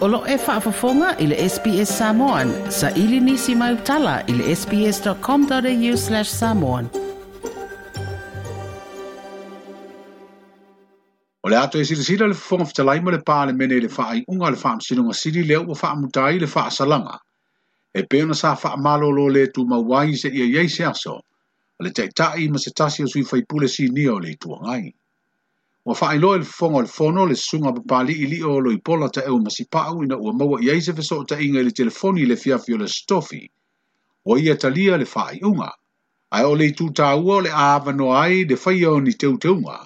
Olo e whaafafonga i le SBS Samoan. Sa ili nisi mai utala i sbs.com.au slash samoan. O le ato e silasila le fafonga fitalai ma le pālemene i le whaaiunga le whaamsinunga sili leo wa whaamutai le salanga. E ona sa lo le tu mawai se ia iei se aso. Le taitai ma se tasi o sui whaipule si nio le tuangai. Wa fa ilo il fonga il fono le sunga pa pali ili o lo i pola ta eo masi pa au ina ua maua i aise fe ta inga ili telefoni le fiafio le stofi. Wa ia talia le fa iunga. Ai ole le tu ta ua le ava no ai de fai o ni teu teunga.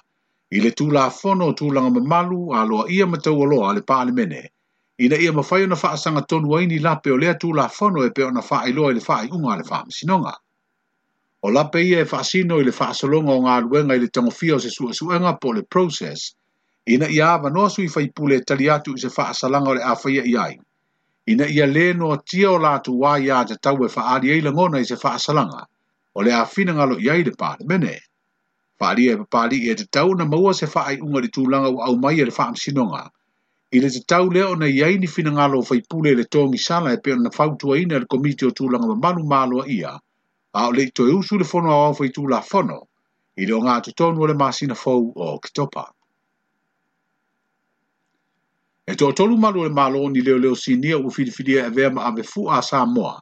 I tu la fono tu langa ma malu a loa ia ma tau aloa le pali mene. Ina ia ma fai o na fa asanga tonu aini la peo lea tu la fono e peo na fa ilo ili fa iunga le fa msinonga. Wa o pe ia e whaasino i le whaasolonga o ngā ruenga i le tangofia o se sua suenga po le process, ina ia ava noa sui whaipule e tali atu i se whaasalanga o le awhaia i Ina ia le noa tia o lātu wai a te tau e whaari eila ngona i se fasalanga o le awhina ngalo iai ai le pāre mene. Whaari e papari i e te tau na maua se whaai unga li tūlanga o au mai e le whaamsinonga. I le te tau leo na iai ni whina ngalo o whaipule le tōngi sala e peon na whautua ina le komiti o tūlanga ma malu mālua ia, a o leito e usu le fono awa fai tu la fono, i leo ngā te tonu o le masina fau o kitopa. E tō tonu malu le malo ni leo leo sinia u filifidia e vema a vefu a sa moa,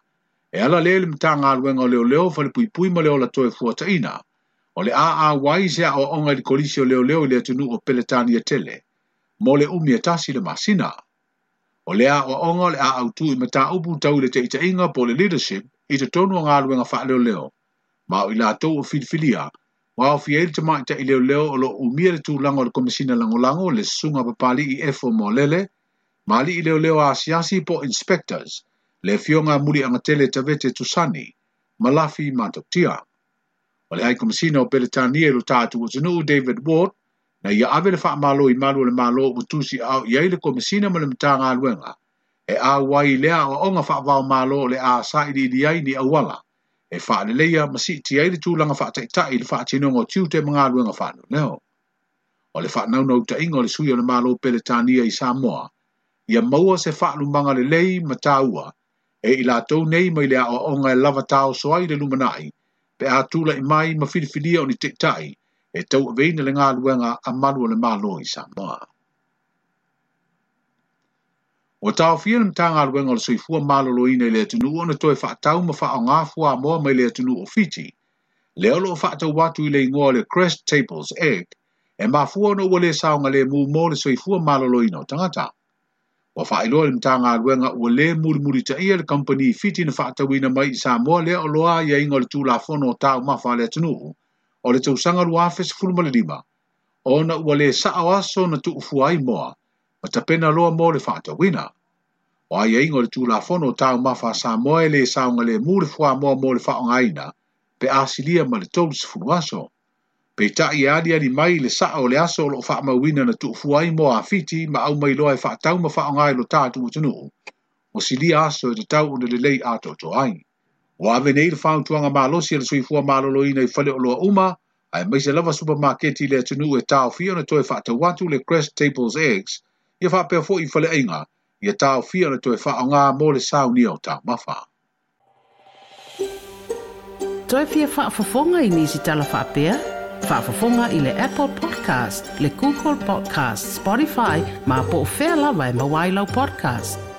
e ala leo le mta ngā luenga o leo leo fai le pui pui ma leo la toe fua taina, o le a a wai se a o onga i kolisi o leo leo i le tunu o peletani e tele, mo le umi e tasi le masina. O le a o onga le a au tu i mta upu tau le te itainga po le leadership, i te tonu o galuega faaleleoleo ma o i latou o filifilia ua aofia ai le tamaʻita i leoleo o loo umia le tulaga o le komisina lagolago le susuga papali'i efo moalele ma alii leoleo asiasi po inspectors le fioga muli agatele tavete tusani malafi matoktia o le ai komisina o peletania i lo tatou atunuu david ward na ia ave le faamālō i malu o le mālō ua tusi ao i ai le komisina ma le matagaluega e a wai lea o onga fa vau malo le a sa i di ai ni awala. E fa le leia ma si ti aile tūlanga wha fa tai le wha tino ngō tu te mga nga fa no leo. O le fa nau no ta ingo le sui o le malo pere tania i Samoa, ia maua se wha lumanga le lei ma taua, e ila tau nei mai lea o onga e lava tau so ai le lumana lumanai, pe a tūla i mai ma filifilia o ni tei tai, e tau veina le ngā luenga a malo le malo i Samoa. O tau fia ni mtanga alwe ngal sui fua malo lo ina ili atinu o na toi faa tau ma faa ngā fua a moa mai ili atinu o fiti. Leo lo faa tau watu ili ingoa le Crest Tables Egg e ma fua no wale saunga le mu mo le sui fua malo lo ina o tangata. O faa ilo ni mtanga alwe ngal wale muli muli ta ia le company fiti na faa tau ina mai isa moa le o loa ya ingo le tu la fono o tau ma faa ili atinu o le tau sanga lua fesifulumalima. Ona wale saa waso na tu ufuai moa ma tapena loa mo le whaatawina. O ai eingo le tūla fono tau mawha sa moe le saunga le mūle fua moa mo le whaonga aina, pe asilia ma le tōlis funuaso. Pe ta e i ali ali mai le saa o le aso lo wha wina na tuk fua i moa fiti ma au mai loa e wha tau ma whaonga i lo tātu o tunu, o silia aso e te tau una le lei ato to ai. O ave nei le whaon tuanga mā losi ala e sui fua mā lolo ina i whale o loa uma, ai mai se lava supermarketi le tunu e tau fio na toi wha watu le Crest Tables Eggs, ia fa pe fo i fale inga ia ta o fia le toe fa o nga mo le sa ni o ta mafa toe fia fa fo i nisi si tala fa pe fa fo i le apple podcast le google podcast spotify ma po fe la vai e ma podcast